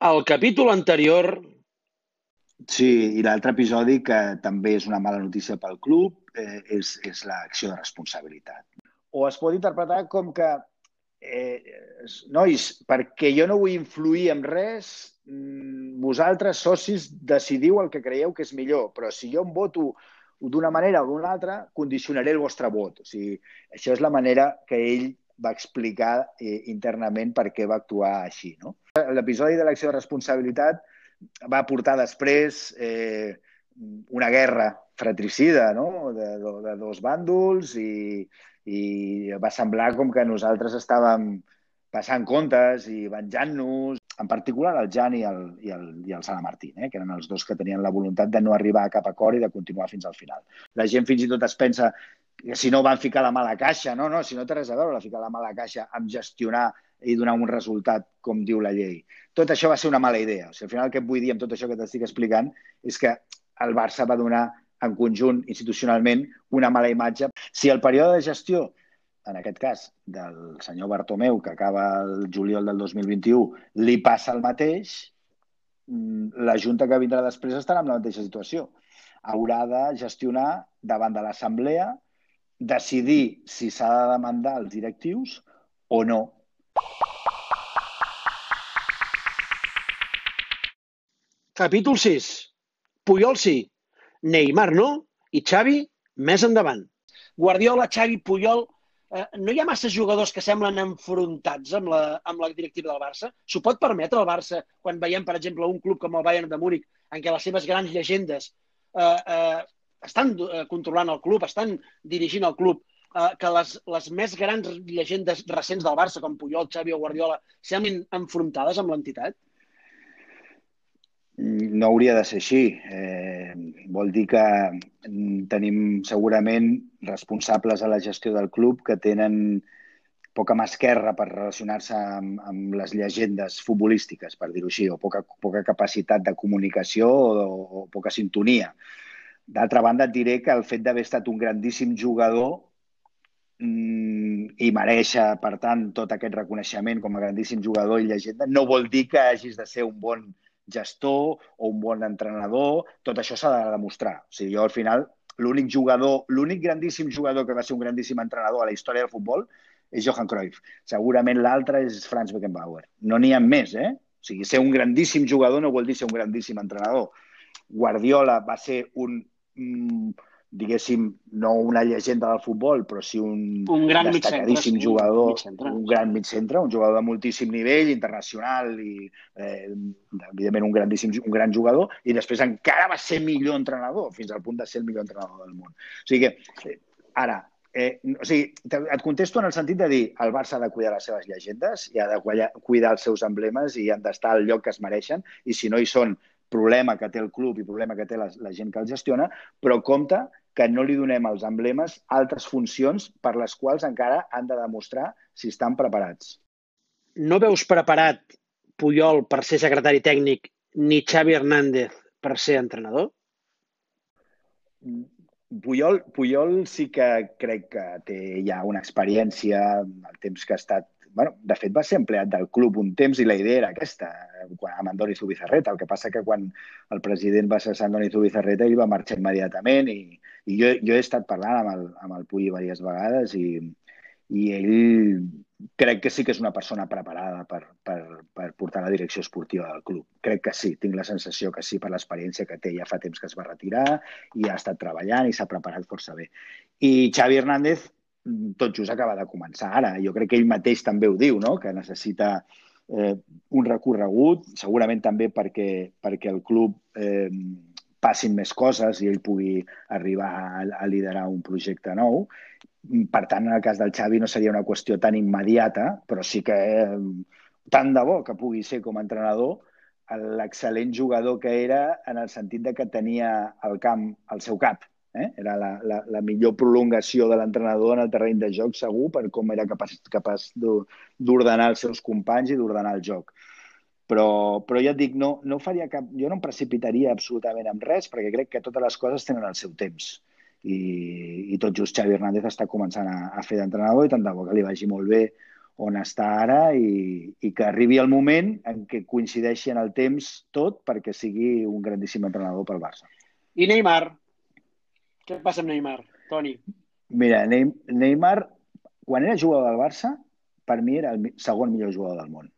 Al capítol anterior... Sí, i l'altre episodi, que també és una mala notícia pel club, eh, és, és l'acció de responsabilitat. O es pot interpretar com que, eh, nois, perquè jo no vull influir en res, mm, vosaltres, socis, decidiu el que creieu que és millor, però si jo em voto d'una manera o d'una altra, condicionaré el vostre vot. O sigui, això és la manera que ell va explicar eh, internament per què va actuar així. No? L'episodi de l'acció de responsabilitat va portar després eh, una guerra fratricida no? de, de, de dos bàndols i, i va semblar com que nosaltres estàvem passant comptes i venjant-nos, en particular el Jan i el, i el, i el Sala Martín, eh, que eren els dos que tenien la voluntat de no arribar a cap acord i de continuar fins al final. La gent fins i tot es pensa si no van ficar la mala caixa, no, no, si no té res a veure la ficar la mala caixa amb gestionar i donar un resultat com diu la llei. Tot això va ser una mala idea. O sigui, al final el que vull dir amb tot això que t'estic explicant és que el Barça va donar en conjunt, institucionalment, una mala imatge. Si el període de gestió, en aquest cas, del senyor Bartomeu, que acaba el juliol del 2021, li passa el mateix, mm, la Junta que vindrà després estarà en la mateixa situació. Haurà de gestionar davant de l'Assemblea decidir si s'ha de demandar els directius o no. Capítol 6. Puyol sí, Neymar no i Xavi més endavant. Guardiola, Xavi, Puyol, eh, no hi ha massa jugadors que semblen enfrontats amb la, amb la directiva del Barça? S'ho pot permetre el Barça quan veiem, per exemple, un club com el Bayern de Múnich, en què les seves grans llegendes eh, eh, estan eh, controlant el club, estan dirigint el club, eh, que les, les més grans llegendes recents del Barça, com Puyol, Xavi o Guardiola, semblin enfrontades amb l'entitat? No hauria de ser així. Eh, vol dir que tenim segurament responsables a la gestió del club que tenen poca mà esquerra per relacionar-se amb, amb les llegendes futbolístiques, per dir-ho així, o poca, poca capacitat de comunicació o, o poca sintonia. D'altra banda, et diré que el fet d'haver estat un grandíssim jugador mmm, i mereixer, per tant, tot aquest reconeixement com a grandíssim jugador i llegenda, no vol dir que hagis de ser un bon gestor o un bon entrenador. Tot això s'ha de demostrar. O sigui, jo, al final, l'únic jugador, l'únic grandíssim jugador que va ser un grandíssim entrenador a la història del futbol és Johan Cruyff. Segurament l'altre és Franz Beckenbauer. No n'hi ha més, eh? O sigui, ser un grandíssim jugador no vol dir ser un grandíssim entrenador. Guardiola va ser un diguéssim, no una llegenda del futbol, però sí un, un gran destacadíssim mig jugador, mig centre. un gran mig centre, un jugador de moltíssim nivell, internacional i, eh, evidentment, un grandíssim un gran jugador, i després encara va ser millor entrenador, fins al punt de ser el millor entrenador del món. O sigui que, ara, eh, o sigui, et contesto en el sentit de dir el Barça ha de cuidar les seves llegendes i ha de cuidar els seus emblemes i han d'estar al lloc que es mereixen i si no hi són problema que té el club i problema que té la, la gent que el gestiona, però compte que no li donem als emblemes altres funcions per les quals encara han de demostrar si estan preparats. No veus preparat Puyol per ser secretari tècnic ni Xavi Hernández per ser entrenador? Puyol, Puyol sí que crec que té ja una experiència, el temps que ha estat bueno, de fet, va ser empleat del club un temps i la idea era aquesta, quan, amb Andoni Zubizarreta. El que passa que quan el president va cessar Andoni Zubizarreta, ell va marxar immediatament i, i jo, jo he estat parlant amb el, amb el Puy diverses vegades i, i ell crec que sí que és una persona preparada per, per, per portar la direcció esportiva del club. Crec que sí, tinc la sensació que sí per l'experiència que té. Ja fa temps que es va retirar i ha estat treballant i s'ha preparat força bé. I Xavi Hernández tot just acaba de començar ara. Jo crec que ell mateix també ho diu, no? que necessita eh, un recorregut, segurament també perquè, perquè el club eh, passin més coses i ell pugui arribar a, a liderar un projecte nou. Per tant, en el cas del Xavi no seria una qüestió tan immediata, però sí que eh, tant de bo que pugui ser com a entrenador l'excel·lent jugador que era en el sentit de que tenia el camp al seu cap Eh? Era la, la, la millor prolongació de l'entrenador en el terreny de joc, segur, per com era capaç, capaç d'ordenar els seus companys i d'ordenar el joc. Però, però ja et dic, no, no faria cap... Jo no em precipitaria absolutament amb res, perquè crec que totes les coses tenen el seu temps. I, i tot just Xavi Hernández està començant a, a fer d'entrenador i tant de bo que li vagi molt bé on està ara i, i que arribi el moment en què coincideixi en el temps tot perquè sigui un grandíssim entrenador pel Barça. I Neymar? Què passa amb Neymar, Toni? Mira, Neymar, quan era jugador del Barça, per mi era el segon millor jugador del món.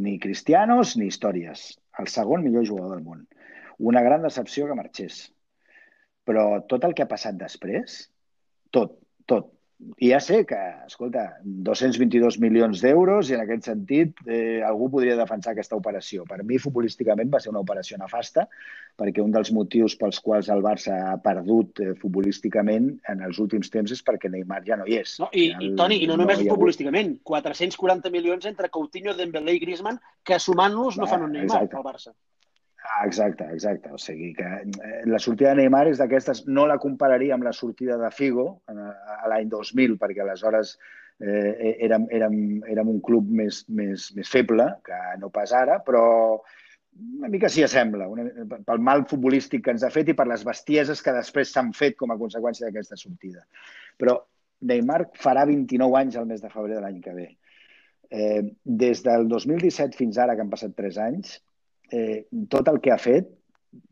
Ni Cristianos ni històries. El segon millor jugador del món. Una gran decepció que marxés. Però tot el que ha passat després, tot, tot, i ja sé que, escolta, 222 milions d'euros i en aquest sentit eh, algú podria defensar aquesta operació. Per mi, futbolísticament, va ser una operació nefasta perquè un dels motius pels quals el Barça ha perdut eh, futbolísticament en els últims temps és perquè Neymar ja no hi és. No, i, i, Toni, i no només no futbolísticament, 440 milions entre Coutinho, Dembélé i Griezmann, que sumant-los no fan un Neymar al Barça. Ah, exacte, exacte. O sigui que eh, la sortida de Neymar és d'aquestes... No la compararia amb la sortida de Figo a, l'any 2000, perquè aleshores eh, érem, érem, érem un club més, més, més feble que no pas ara, però una mica s'hi assembla, una, pel mal futbolístic que ens ha fet i per les bestieses que després s'han fet com a conseqüència d'aquesta sortida. Però Neymar farà 29 anys el mes de febrer de l'any que ve. Eh, des del 2017 fins ara, que han passat 3 anys, eh, tot el que ha fet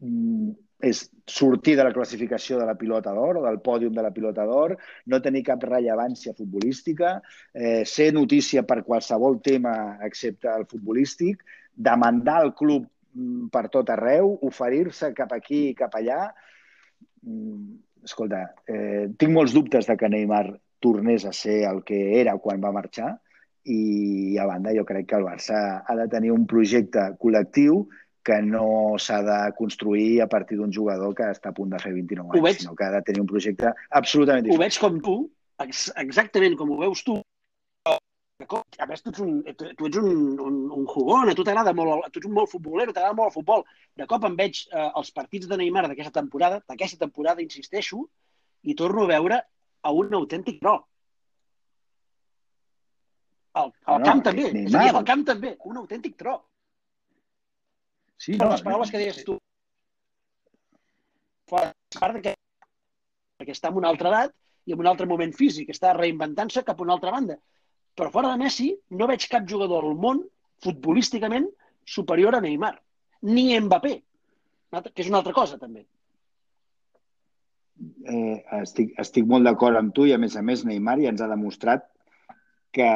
mm, és sortir de la classificació de la pilota d'or o del pòdium de la pilota d'or, no tenir cap rellevància futbolística, eh, ser notícia per qualsevol tema excepte el futbolístic, demandar el club mm, per tot arreu, oferir-se cap aquí i cap allà. Mm, escolta, eh, tinc molts dubtes de que Neymar tornés a ser el que era quan va marxar, i a banda jo crec que el Barça ha de tenir un projecte col·lectiu que no s'ha de construir a partir d'un jugador que està a punt de fer 29 anys, veig... sinó que ha de tenir un projecte absolutament diferent. Ho veig com tu, ex exactament com ho veus tu. A més, tu ets un, tu ets un, un, un jugón, a tu t'agrada molt, tu ets un molt futbolero, t'agrada molt el futbol. De cop em veig eh, els partits de Neymar d'aquesta temporada, d'aquesta temporada, insisteixo, i torno a veure a un autèntic pro. El, el no, camp no, també. És a dir, el camp també. Un autèntic tro. Sí, no, les paraules que deies tu. A part que perquè està en una altra edat i en un altre moment físic, està reinventant-se cap a una altra banda. Però fora de Messi, no veig cap jugador al món, futbolísticament, superior a Neymar. Ni Mbappé, que és una altra cosa, també. Eh, estic, estic molt d'acord amb tu i, a més a més, Neymar ja ens ha demostrat que,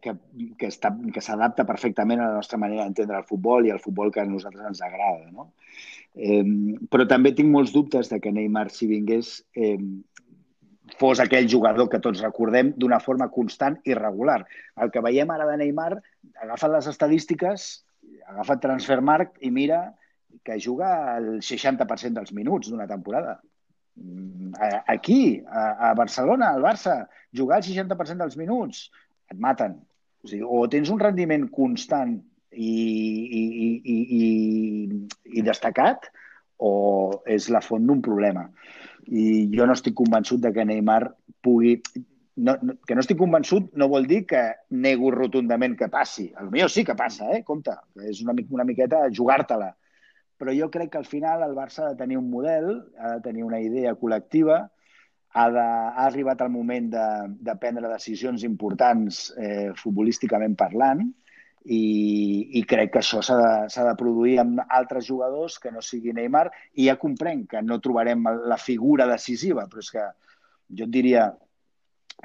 que, que, està, que s'adapta perfectament a la nostra manera d'entendre el futbol i el futbol que a nosaltres ens agrada. No? Eh, però també tinc molts dubtes de que Neymar, si vingués, eh, fos aquell jugador que tots recordem d'una forma constant i regular. El que veiem ara de Neymar, agafa les estadístiques, agafa Transfermarkt i mira que juga el 60% dels minuts d'una temporada. Mm, aquí, a, a Barcelona, al Barça, jugar el 60% dels minuts, et maten. O, sigui, o tens un rendiment constant i, i, i, i, i destacat o és la font d'un problema. I jo no estic convençut de que Neymar pugui... No, no, que no estic convençut no vol dir que nego rotundament que passi. A lo millor sí que passa, eh? Compte, és una, una miqueta jugar-te-la. Però jo crec que al final el Barça ha de tenir un model, ha de tenir una idea col·lectiva, ha, de, ha arribat el moment de, de prendre decisions importants eh, futbolísticament parlant i, i crec que això s'ha de, de produir amb altres jugadors que no sigui Neymar i ja comprenc que no trobarem la figura decisiva, però és que jo et diria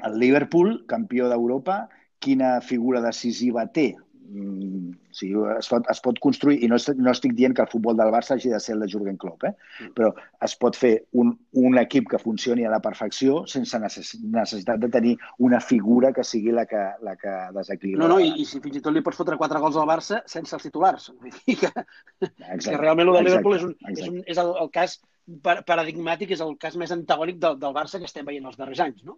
el Liverpool, campió d'Europa, quina figura decisiva té? O sigui, es, pot, es pot construir, i no, no estic dient que el futbol del Barça hagi de ser el de Jurgen Klopp, eh? Mm. però es pot fer un, un equip que funcioni a la perfecció sense necessitat de tenir una figura que sigui la que, la que desequilibra. No, no, i, i si fins i tot li pots fotre quatre gols al Barça sense els titulars. Vull dir que, exacte, que realment el de Liverpool és, un, és, un, és el, el cas paradigmàtic, és el cas més antagònic del, del Barça que estem veient els darrers anys, no?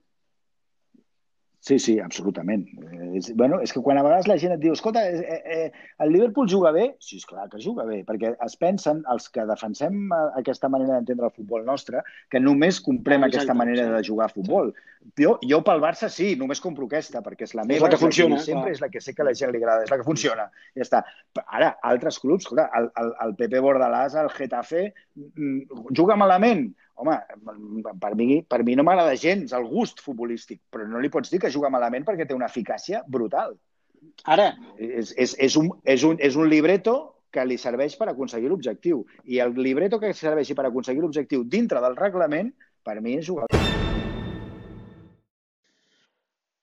Sí, sí, absolutament. Eh, és, bueno, és que quan a vegades la gent et diu escolta, eh, eh, el Liverpool juga bé? Sí, és clar que juga bé, perquè es pensen, els que defensem eh, aquesta manera d'entendre el futbol nostre, que només comprem exacte, aquesta manera de jugar a futbol. Jo, jo pel Barça sí, només compro aquesta, perquè és la meva, és la que funciona. sempre clar. és la que sé que a la gent li agrada, és la que funciona. Ja està. Ara, altres clubs, escolta, el, el, el Pepe Bordalàs, el Getafe, mm, juga malament? home, per mi, per mi no m'agrada gens el gust futbolístic, però no li pots dir que juga malament perquè té una eficàcia brutal. Ara... És, és, és, un, és, un, és un libreto que li serveix per aconseguir l'objectiu. I el libreto que serveixi per aconseguir l'objectiu dintre del reglament, per mi és jugar.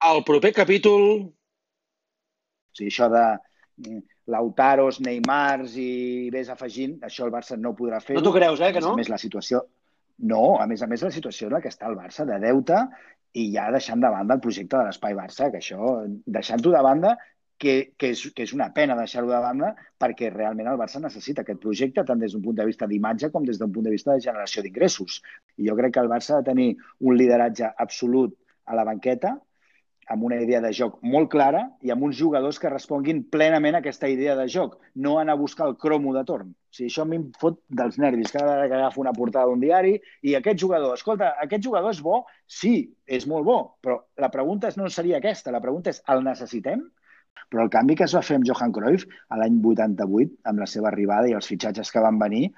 El proper capítol... O sigui, això de mm, Lautaros, Neymars i vés afegint, això el Barça no podrà fer. No t'ho creus, eh, que no? A més, la situació, no, a més a més, la situació en la que està el Barça de deute i ja deixant de banda el projecte de l'Espai Barça, que això, deixant-ho de banda, que, que, és, que és una pena deixar-ho de banda perquè realment el Barça necessita aquest projecte tant des d'un punt de vista d'imatge com des d'un punt de vista de generació d'ingressos. I jo crec que el Barça ha de tenir un lideratge absolut a la banqueta, amb una idea de joc molt clara i amb uns jugadors que responguin plenament a aquesta idea de joc, no anar a buscar el cromo de torn. O sigui, això a mi em fot dels nervis cada vegada que agafo una portada d'un diari i aquest jugador, escolta, aquest jugador és bo? Sí, és molt bo, però la pregunta no seria aquesta, la pregunta és, el necessitem? Però el canvi que es va fer amb Johan Cruyff a l'any 88, amb la seva arribada i els fitxatges que van venir,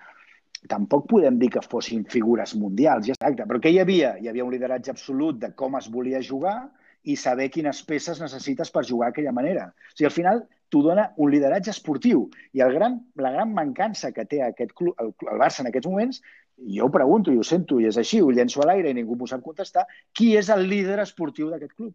tampoc podem dir que fossin figures mundials, ja exacte, però què hi havia? Hi havia un lideratge absolut de com es volia jugar, i saber quines peces necessites per jugar d'aquella manera. O sigui, al final t'ho dona un lideratge esportiu. I el gran, la gran mancança que té aquest club, el, el Barça en aquests moments, jo ho pregunto i ho sento i és així, ho llenço a l'aire i ningú m'ho sap contestar, qui és el líder esportiu d'aquest club?